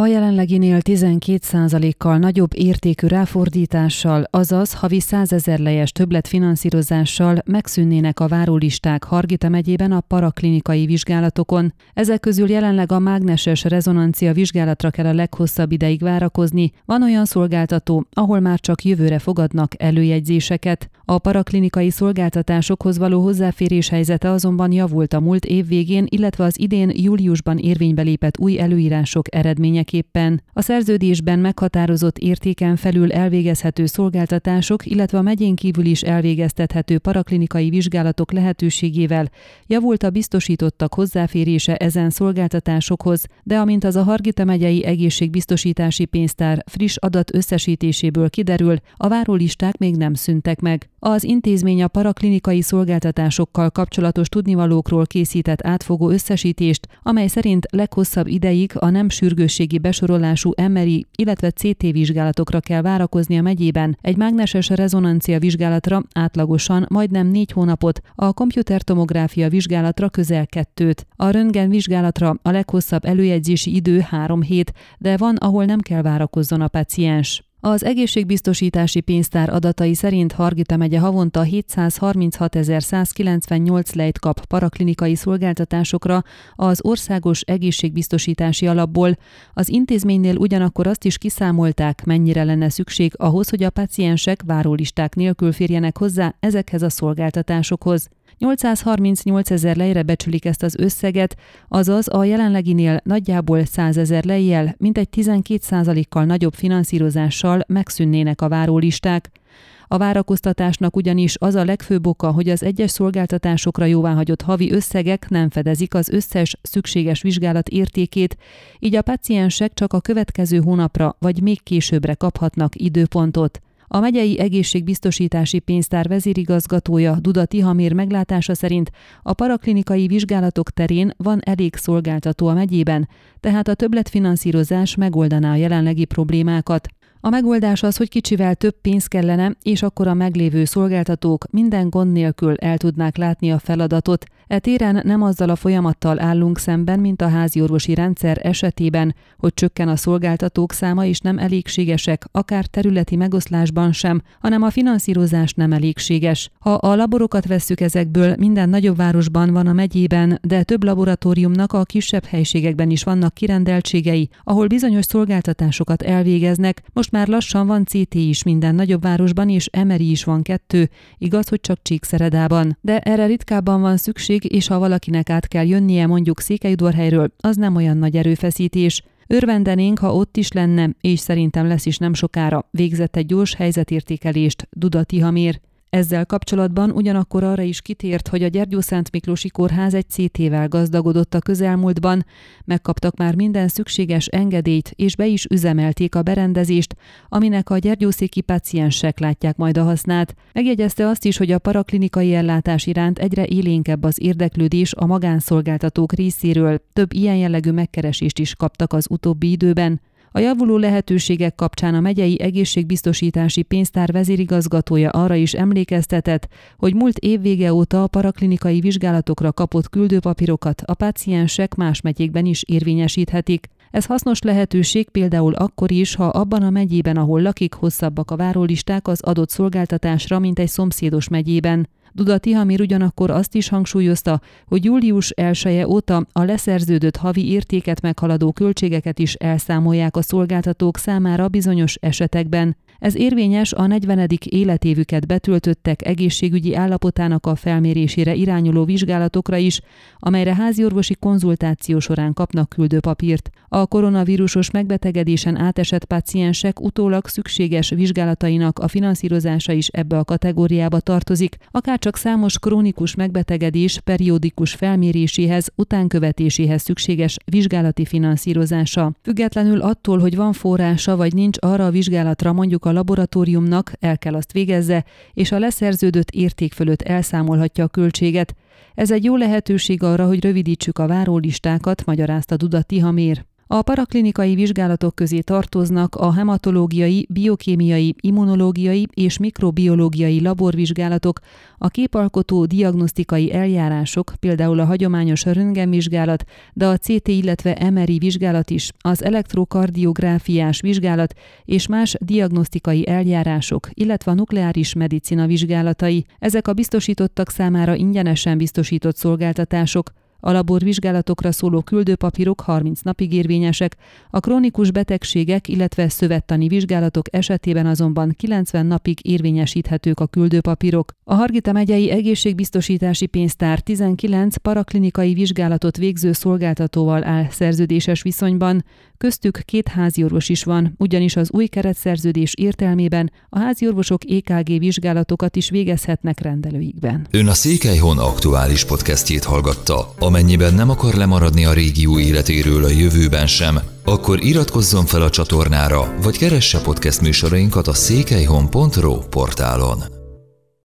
A jelenleginél 12%-kal nagyobb értékű ráfordítással, azaz havi 100 ezer lejes többletfinanszírozással megszűnnének a várólisták Hargita megyében a paraklinikai vizsgálatokon. Ezek közül jelenleg a mágneses rezonancia vizsgálatra kell a leghosszabb ideig várakozni. Van olyan szolgáltató, ahol már csak jövőre fogadnak előjegyzéseket. A paraklinikai szolgáltatásokhoz való hozzáférés helyzete azonban javult a múlt év végén, illetve az idén júliusban érvénybe lépett új előírások eredménye eredményeképpen a szerződésben meghatározott értéken felül elvégezhető szolgáltatások, illetve a megyén kívül is elvégeztethető paraklinikai vizsgálatok lehetőségével javult a biztosítottak hozzáférése ezen szolgáltatásokhoz, de amint az a Hargita megyei egészségbiztosítási pénztár friss adat összesítéséből kiderül, a várólisták még nem szüntek meg. Az intézmény a paraklinikai szolgáltatásokkal kapcsolatos tudnivalókról készített átfogó összesítést, amely szerint leghosszabb ideig a nem sürgősségi besorolású MRI, illetve CT vizsgálatokra kell várakozni a megyében. Egy mágneses rezonancia vizsgálatra átlagosan majdnem négy hónapot, a komputertomográfia vizsgálatra közel kettőt. A röntgen vizsgálatra a leghosszabb előjegyzési idő három hét, de van, ahol nem kell várakozzon a paciens. Az egészségbiztosítási pénztár adatai szerint Hargita megye havonta 736.198 lejt kap paraklinikai szolgáltatásokra az országos egészségbiztosítási alapból. Az intézménynél ugyanakkor azt is kiszámolták, mennyire lenne szükség ahhoz, hogy a paciensek várólisták nélkül férjenek hozzá ezekhez a szolgáltatásokhoz. 838 ezer lejre becsülik ezt az összeget, azaz a jelenleginél nagyjából 100 ezer lejjel, mintegy 12 kal nagyobb finanszírozással megszűnnének a várólisták. A várakoztatásnak ugyanis az a legfőbb oka, hogy az egyes szolgáltatásokra jóváhagyott havi összegek nem fedezik az összes szükséges vizsgálat értékét, így a paciensek csak a következő hónapra vagy még későbbre kaphatnak időpontot. A megyei egészségbiztosítási pénztár vezérigazgatója Duda Tihamér meglátása szerint a paraklinikai vizsgálatok terén van elég szolgáltató a megyében, tehát a többletfinanszírozás megoldaná a jelenlegi problémákat. A megoldás az, hogy kicsivel több pénz kellene, és akkor a meglévő szolgáltatók minden gond nélkül el tudnák látni a feladatot. E téren nem azzal a folyamattal állunk szemben, mint a háziorvosi rendszer esetében, hogy csökken a szolgáltatók száma és nem elégségesek, akár területi megoszlásban sem, hanem a finanszírozás nem elégséges. Ha a laborokat vesszük ezekből, minden nagyobb városban van a megyében, de több laboratóriumnak a kisebb helységekben is vannak kirendeltségei, ahol bizonyos szolgáltatásokat elvégeznek, most most már lassan van CT is minden nagyobb városban, és MRI is van kettő, igaz, hogy csak Csíkszeredában. De erre ritkábban van szükség, és ha valakinek át kell jönnie mondjuk Székelyudvarhelyről, az nem olyan nagy erőfeszítés. Örvendenénk, ha ott is lenne, és szerintem lesz is nem sokára. Végzett egy gyors helyzetértékelést Duda Tihamér. Ezzel kapcsolatban ugyanakkor arra is kitért, hogy a Gyergyó Szent Miklósi Kórház egy CT-vel gazdagodott a közelmúltban, megkaptak már minden szükséges engedélyt, és be is üzemelték a berendezést, aminek a gyergyószéki paciensek látják majd a hasznát. Megjegyezte azt is, hogy a paraklinikai ellátás iránt egyre élénkebb az érdeklődés a magánszolgáltatók részéről, több ilyen jellegű megkeresést is kaptak az utóbbi időben. A javuló lehetőségek kapcsán a megyei egészségbiztosítási pénztár vezérigazgatója arra is emlékeztetett, hogy múlt évvége óta a paraklinikai vizsgálatokra kapott küldőpapírokat a páciensek más megyékben is érvényesíthetik. Ez hasznos lehetőség például akkor is, ha abban a megyében, ahol lakik, hosszabbak a várólisták az adott szolgáltatásra, mint egy szomszédos megyében. Duda Tihamir ugyanakkor azt is hangsúlyozta, hogy július 1 -e óta a leszerződött havi értéket meghaladó költségeket is elszámolják a szolgáltatók számára bizonyos esetekben. Ez érvényes a 40. életévüket betöltöttek egészségügyi állapotának a felmérésére irányuló vizsgálatokra is, amelyre háziorvosi konzultáció során kapnak küldőpapírt. A koronavírusos megbetegedésen átesett páciensek utólag szükséges vizsgálatainak a finanszírozása is ebbe a kategóriába tartozik, akár csak számos krónikus megbetegedés periódikus felméréséhez, utánkövetéséhez szükséges vizsgálati finanszírozása. Függetlenül attól, hogy van forrása vagy nincs arra a vizsgálatra mondjuk a laboratóriumnak, el kell azt végezze, és a leszerződött érték fölött elszámolhatja a költséget. Ez egy jó lehetőség arra, hogy rövidítsük a várólistákat, magyarázta Duda Tihamér. A paraklinikai vizsgálatok közé tartoznak a hematológiai, biokémiai, immunológiai és mikrobiológiai laborvizsgálatok, a képalkotó diagnosztikai eljárások, például a hagyományos röntgenvizsgálat, de a CT, illetve MRI vizsgálat is, az elektrokardiográfiás vizsgálat és más diagnosztikai eljárások, illetve a nukleáris medicina vizsgálatai. Ezek a biztosítottak számára ingyenesen biztosított szolgáltatások, a laborvizsgálatokra szóló küldőpapírok 30 napig érvényesek, a krónikus betegségek, illetve szövettani vizsgálatok esetében azonban 90 napig érvényesíthetők a küldőpapírok. A Hargita megyei egészségbiztosítási pénztár 19 paraklinikai vizsgálatot végző szolgáltatóval áll szerződéses viszonyban, köztük két háziorvos is van, ugyanis az új keretszerződés értelmében a háziorvosok EKG vizsgálatokat is végezhetnek rendelőikben. Ön a Székelyhon aktuális podcastjét hallgatta. Amennyiben nem akar lemaradni a régió életéről a jövőben sem, akkor iratkozzon fel a csatornára, vagy keresse podcast műsorainkat a székelyhon.pro portálon.